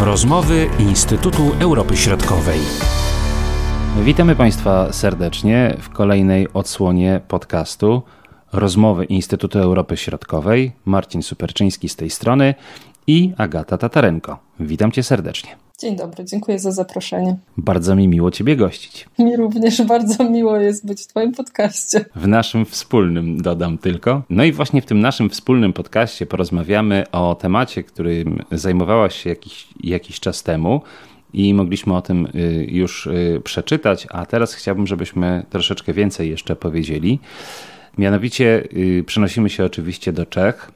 Rozmowy Instytutu Europy Środkowej. Witamy Państwa serdecznie w kolejnej odsłonie podcastu Rozmowy Instytutu Europy Środkowej. Marcin Superczyński z tej strony i Agata Tatarenko. Witam Cię serdecznie. Dzień dobry, dziękuję za zaproszenie. Bardzo mi miło Ciebie gościć. Mi również bardzo miło jest być w Twoim podcaście. W naszym wspólnym dodam tylko. No i właśnie w tym naszym wspólnym podcaście porozmawiamy o temacie, którym zajmowałaś się jakiś, jakiś czas temu i mogliśmy o tym y, już y, przeczytać, a teraz chciałbym, żebyśmy troszeczkę więcej jeszcze powiedzieli. Mianowicie y, przenosimy się oczywiście do Czech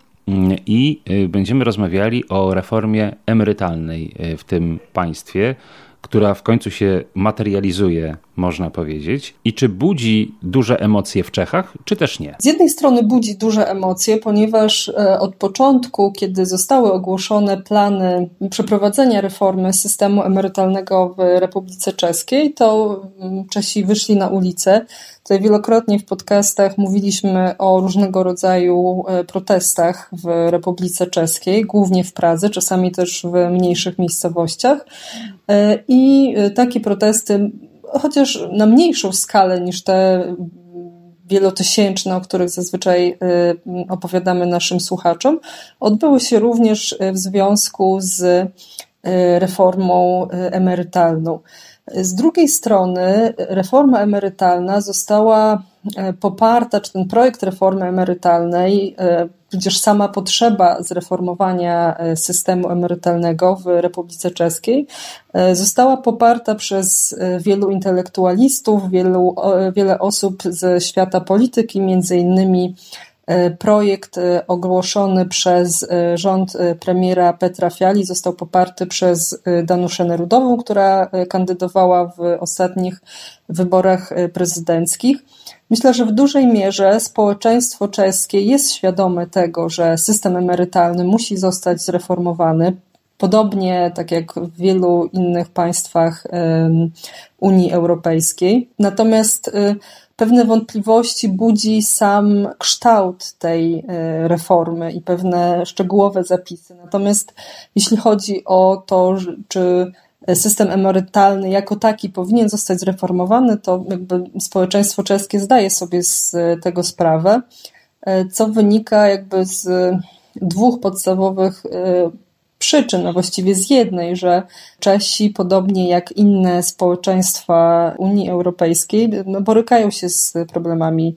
i będziemy rozmawiali o reformie emerytalnej w tym państwie, która w końcu się materializuje, można powiedzieć, i czy budzi duże emocje w Czechach, czy też nie? Z jednej strony budzi duże emocje, ponieważ e, od początku, kiedy zostały ogłoszone plany przeprowadzenia reformy systemu emerytalnego w Republice Czeskiej, to mm, Czesi wyszli na ulicę. Tutaj wielokrotnie w podcastach mówiliśmy o różnego rodzaju e, protestach w Republice Czeskiej, głównie w Pradze, czasami też w mniejszych miejscowościach. E, I takie protesty chociaż na mniejszą skalę niż te wielotysięczne, o których zazwyczaj y, opowiadamy naszym słuchaczom, odbyły się również w związku z y, reformą y, emerytalną. Z drugiej strony reforma emerytalna została poparta, czy ten projekt reformy emerytalnej Przecież sama potrzeba zreformowania e, systemu emerytalnego w Republice Czeskiej e, została poparta przez e, wielu intelektualistów, wielu, wiele osób ze świata polityki, między innymi Projekt ogłoszony przez rząd premiera Petra Fiali został poparty przez Danuszę Nerudową, która kandydowała w ostatnich wyborach prezydenckich. Myślę, że w dużej mierze społeczeństwo czeskie jest świadome tego, że system emerytalny musi zostać zreformowany. Podobnie tak jak w wielu innych państwach Unii Europejskiej. Natomiast y, pewne wątpliwości budzi sam kształt tej y, reformy i pewne szczegółowe zapisy. Natomiast jeśli chodzi o to, czy system emerytalny jako taki powinien zostać zreformowany, to jakby społeczeństwo czeskie zdaje sobie z tego sprawę, co wynika jakby z dwóch podstawowych e, przyczyn, a właściwie z jednej, że Czesi, podobnie jak inne społeczeństwa Unii Europejskiej, no, borykają się z problemami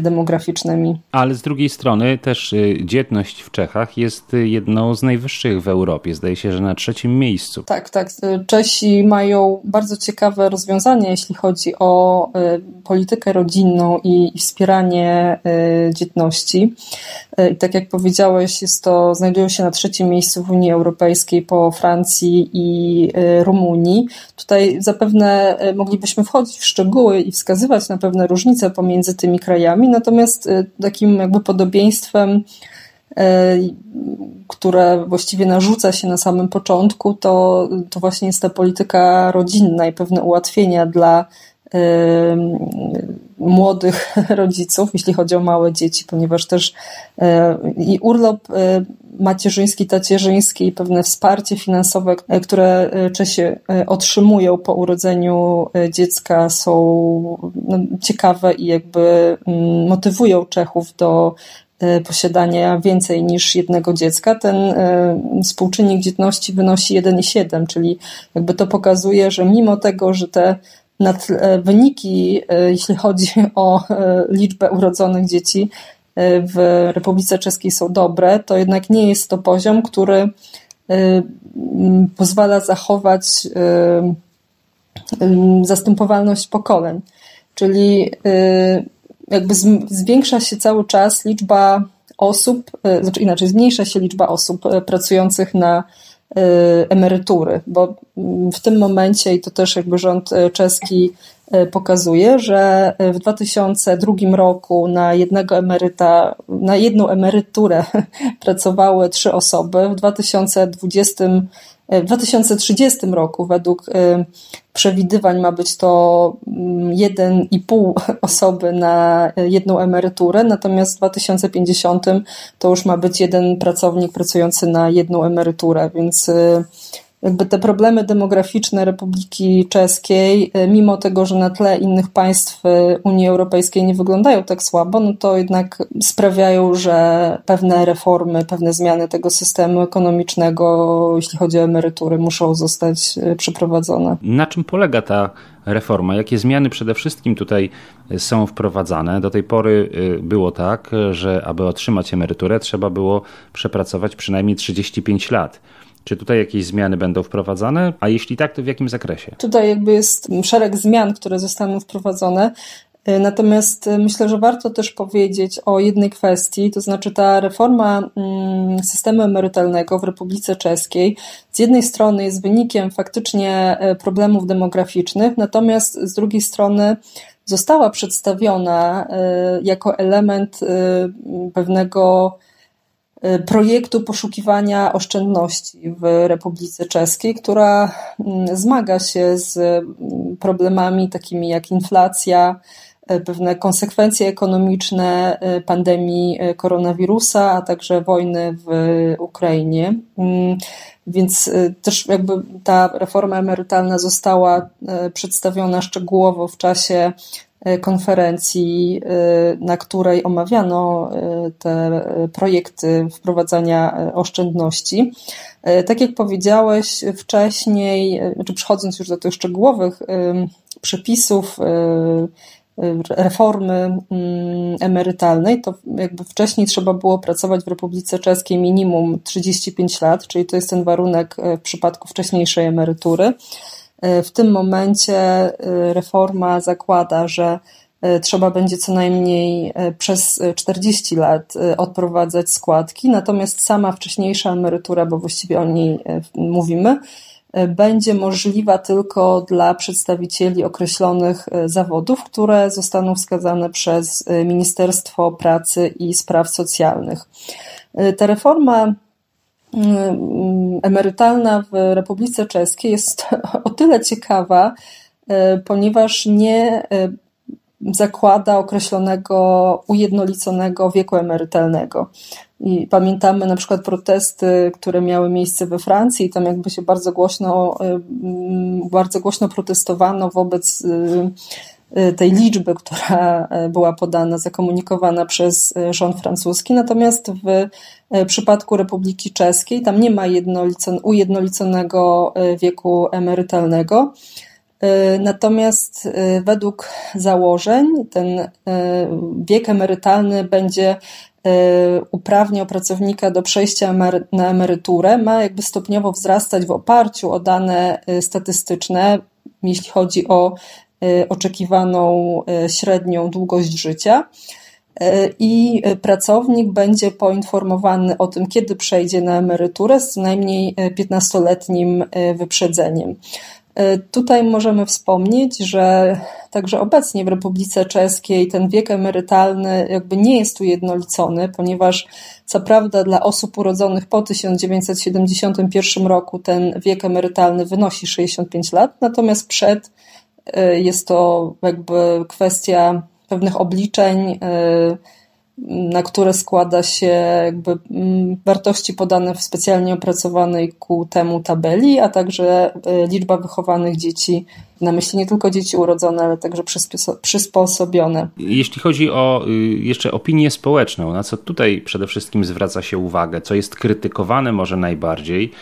demograficznymi. Ale z drugiej strony też y, dzietność w Czechach jest y, jedną z najwyższych w Europie. Zdaje się, że na trzecim miejscu. Tak, tak. Czesi mają bardzo ciekawe rozwiązania, jeśli chodzi o y, politykę rodzinną i wspieranie dzietności. I tak jak powiedziałeś, jest to, znajdują się na trzecim miejscu w Unii Europejskiej po Francji i Rumunii. Tutaj zapewne moglibyśmy wchodzić w szczegóły i wskazywać na pewne różnice pomiędzy tymi krajami natomiast y, takim jakby podobieństwem, y, które właściwie narzuca się na samym początku, to, to właśnie jest ta polityka rodzinna i pewne ułatwienia dla y, młodych rodziców, jeśli chodzi o małe dzieci, ponieważ też i urlop macierzyński, tacierzyński i pewne wsparcie finansowe, które Czesi otrzymują po urodzeniu dziecka są no, ciekawe i jakby mm, motywują Czechów do e, posiadania więcej niż jednego dziecka, ten e, współczynnik dzietności wynosi 1,7, czyli jakby to pokazuje, że mimo tego, że te e, wyniki, jeśli chodzi o liczbę urodzonych dzieci, w Republice Czeskiej są dobre, to jednak nie jest to poziom, który pozwala zachować zastępowalność pokoleń. Czyli jakby zwiększa się cały czas liczba osób, znaczy inaczej, zmniejsza się liczba osób pracujących na emerytury, bo w tym momencie, i to też jakby rząd czeski E, pokazuje, że w 2002 roku na jednego emeryta, na jedną emeryturę pracowały trzy osoby. W 2020 e, w 2030 roku według e, przewidywań ma być to 1,5 mm, osoby na jedną emeryturę, natomiast w 2050 to już ma być jeden pracownik pracujący na jedną emeryturę, więc jakby te problemy demograficzne Republiki Czeskiej, mimo tego, że na tle innych państw Unii Europejskiej nie wyglądają tak słabo, no to jednak sprawiają, że pewne reformy, pewne zmiany tego systemu ekonomicznego, jeśli chodzi o emerytury, muszą zostać przeprowadzone. Na czym polega ta reforma? Jakie zmiany przede wszystkim tutaj są wprowadzane? Do tej pory było tak, że aby otrzymać emeryturę, trzeba było przepracować przynajmniej 35 lat. Czy tutaj jakieś zmiany będą wprowadzane? A jeśli tak, to w jakim zakresie? Tutaj jakby jest szereg zmian, które zostaną wprowadzone. Y, natomiast y, myślę, że warto też powiedzieć o jednej kwestii, to znaczy ta reforma mm, systemu emerytalnego w Republice Czeskiej z jednej strony jest wynikiem faktycznie y, problemów demograficznych, natomiast z drugiej strony została przedstawiona jako element pewnego projektu poszukiwania oszczędności w Republice Czeskiej, która mm, zmaga się z mm, problemami takimi jak inflacja, E, pewne konsekwencje ekonomiczne e, pandemii koronawirusa, a także wojny w Ukrainie. Mm, więc też jakby ta reforma emerytalna została przedstawiona szczegółowo w czasie konferencji, na której omawiano te projekty wprowadzania oszczędności. Tak jak powiedziałeś wcześniej, czy przechodząc już do tych szczegółowych przepisów, reformy mm, emerytalnej, to jakby wcześniej trzeba było pracować w Republice Czeskiej minimum 35 lat, czyli to jest ten warunek w przypadku wcześniejszej emerytury. E, w tym momencie e, reforma zakłada, że trzeba będzie co najmniej przez 40 lat odprowadzać składki, natomiast sama wcześniejsza emerytura, bo właściwie o niej mówimy, będzie możliwa tylko dla przedstawicieli określonych e, zawodów, które zostaną wskazane przez e, Ministerstwo Pracy i Spraw Socjalnych. E, ta reforma emerytalna w Republice Czeskiej jest o tyle ciekawa, ponieważ nie zakłada określonego ujednoliconego wieku emerytalnego. I pamiętamy na przykład protesty, które miały miejsce we Francji, tam jakby się bardzo głośno, mm, bardzo głośno protestowano wobec tej liczby, która była podana, zakomunikowana przez rząd francuski. Natomiast w przypadku Republiki Czeskiej tam nie ma ujednoliconego wieku emerytalnego. Natomiast według założeń ten wiek emerytalny będzie Y, uprawniał pracownika do przejścia na emeryturę, ma jakby stopniowo wzrastać w oparciu o dane y, statystyczne, jeśli chodzi o y, oczekiwaną średnią długość życia. I pracownik będzie poinformowany o tym, kiedy przejdzie na emeryturę z co najmniej 15-letnim wyprzedzeniem. Tutaj możemy wspomnieć, że także obecnie w Republice Czeskiej ten wiek emerytalny jakby nie jest ujednolicony, ponieważ co prawda dla osób urodzonych po 1971 roku ten wiek emerytalny wynosi 65 lat, natomiast przed jest to jakby kwestia pewnych obliczeń, e, na które składa się jakby mm, wartości podane w specjalnie opracowanej ku temu tabeli, a także e, liczba wychowanych dzieci, na myśli nie tylko dzieci urodzone, ale także przysposobione. Jeśli chodzi o y, jeszcze opinię społeczną, na co tutaj przede wszystkim zwraca się uwagę, co jest krytykowane może najbardziej,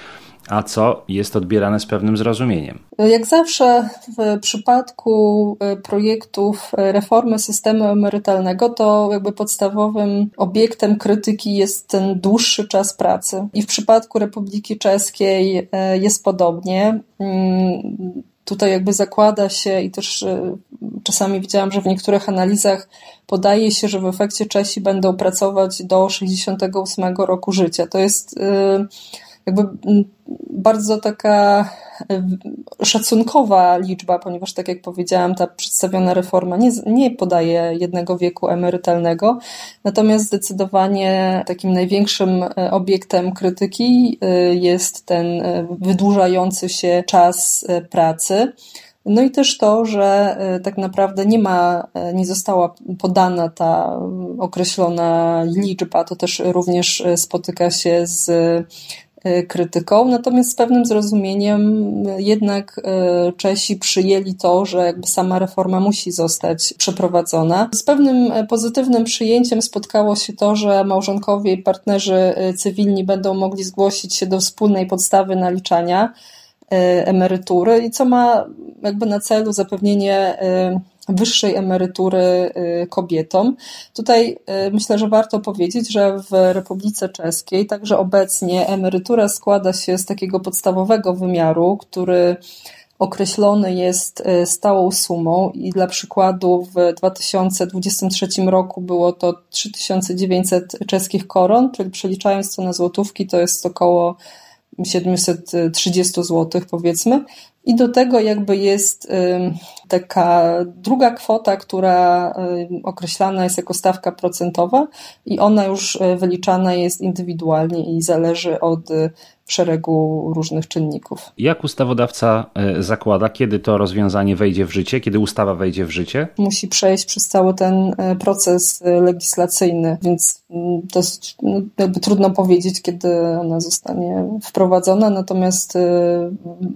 a co jest odbierane z pewnym zrozumieniem. Jak zawsze w przypadku e, projektów e, reformy systemu emerytalnego, to jakby podstawowym obiektem krytyki jest ten dłuższy czas pracy. I w przypadku Republiki Czeskiej e, jest podobnie. Mm, tutaj jakby zakłada się i też czasami widziałam, że w niektórych analizach podaje się, że w efekcie Czesi będą pracować do 68 roku życia. To jest jakby mm, bardzo taka szacunkowa liczba, ponieważ tak jak powiedziałam, ta przedstawiona reforma nie, nie podaje jednego wieku emerytalnego, natomiast zdecydowanie takim największym y, obiektem krytyki y, jest ten wydłużający się czas pracy. No i też to, że tak naprawdę nie ma, nie została podana ta określona liczba, to też również spotyka się z krytyką, natomiast z pewnym zrozumieniem jednak Czesi przyjęli to, że jakby sama reforma musi zostać przeprowadzona. Z pewnym pozytywnym przyjęciem spotkało się to, że małżonkowie i partnerzy cywilni będą mogli zgłosić się do wspólnej podstawy naliczania emerytury i co ma jakby na celu zapewnienie wyższej emerytury y, kobietom. Tutaj y, myślę, że warto powiedzieć, że w Republice Czeskiej także obecnie emerytura składa się z takiego podstawowego wymiaru, który określony jest y, stałą sumą i dla przykładu w 2023 roku było to 3900 czeskich koron, czyli przeliczając to na złotówki to jest około 730 zł powiedzmy. I do tego jakby jest taka druga kwota, która określana jest jako stawka procentowa i ona już y, wyliczana jest indywidualnie i zależy od szeregu różnych czynników. Jak ustawodawca e, zakłada, kiedy to rozwiązanie wejdzie w życie, kiedy ustawa wejdzie w życie? Musi przejść przez cały ten e, proces e, legislacyjny, więc mm, dosyć no, jakby trudno powiedzieć, kiedy ona zostanie wprowadzona, natomiast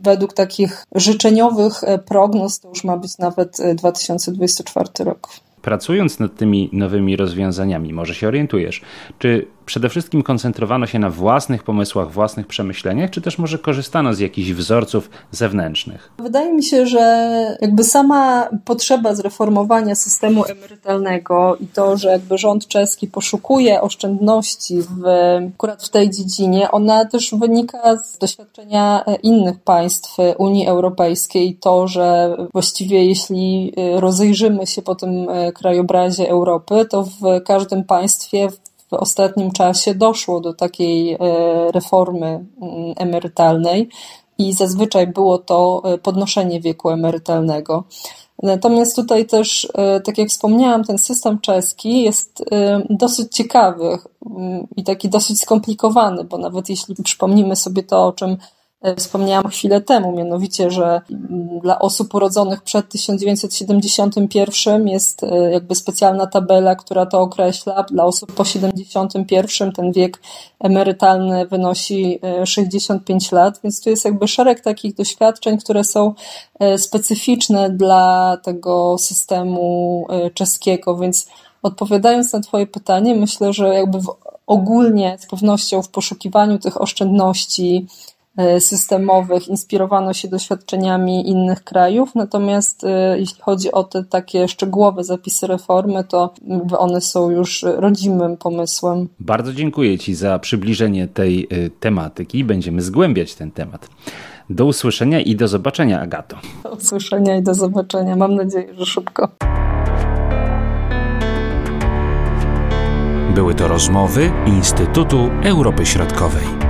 według takich życzeniowych prognoz to już ma być nawet 2024 rok pracując nad tymi nowymi rozwiązaniami, może się orientujesz, czy przede wszystkim koncentrowano się na własnych pomysłach, własnych przemyśleniach, czy też może korzystano z jakichś wzorców zewnętrznych? Wydaje mi się, że jakby sama potrzeba zreformowania systemu emerytalnego i to, że jakby rząd czeski poszukuje oszczędności w, akurat w tej dziedzinie, ona też wynika z doświadczenia innych państw Unii Europejskiej. To, że właściwie jeśli rozejrzymy się po tym krajobrazie Europy, to w każdym państwie w ostatnim czasie doszło do takiej e, reformy mm, emerytalnej i zazwyczaj było to e, podnoszenie wieku emerytalnego. Natomiast tutaj też, e, tak jak wspomniałam, ten system czeski jest dosyć ciekawy mm, i taki dosyć skomplikowany, bo nawet jeśli przypomnimy sobie to, o czym wspomniałam chwilę temu, mianowicie, że mm, dla osób urodzonych przed 1971 jest e, jakby specjalna tabela, która to określa. Dla osób po 71 ten wiek emerytalny wynosi 65 e, lat, więc tu jest jakby szereg takich doświadczeń, które są specyficzne dla tego systemu czeskiego, więc odpowiadając na Twoje pytanie, myślę, że jakby w, ogólnie z pewnością w poszukiwaniu tych oszczędności, E, systemowych inspirowano się doświadczeniami innych krajów, natomiast e, jeśli chodzi o te takie szczegółowe zapisy reformy, to one są już rodzimym pomysłem. Bardzo dziękuję Ci za przybliżenie tej e, tematyki. Będziemy zgłębiać ten temat. Do usłyszenia i do zobaczenia, Agato. Do usłyszenia i do zobaczenia. Mam nadzieję, że szybko. Były to rozmowy Instytutu Europy Środkowej.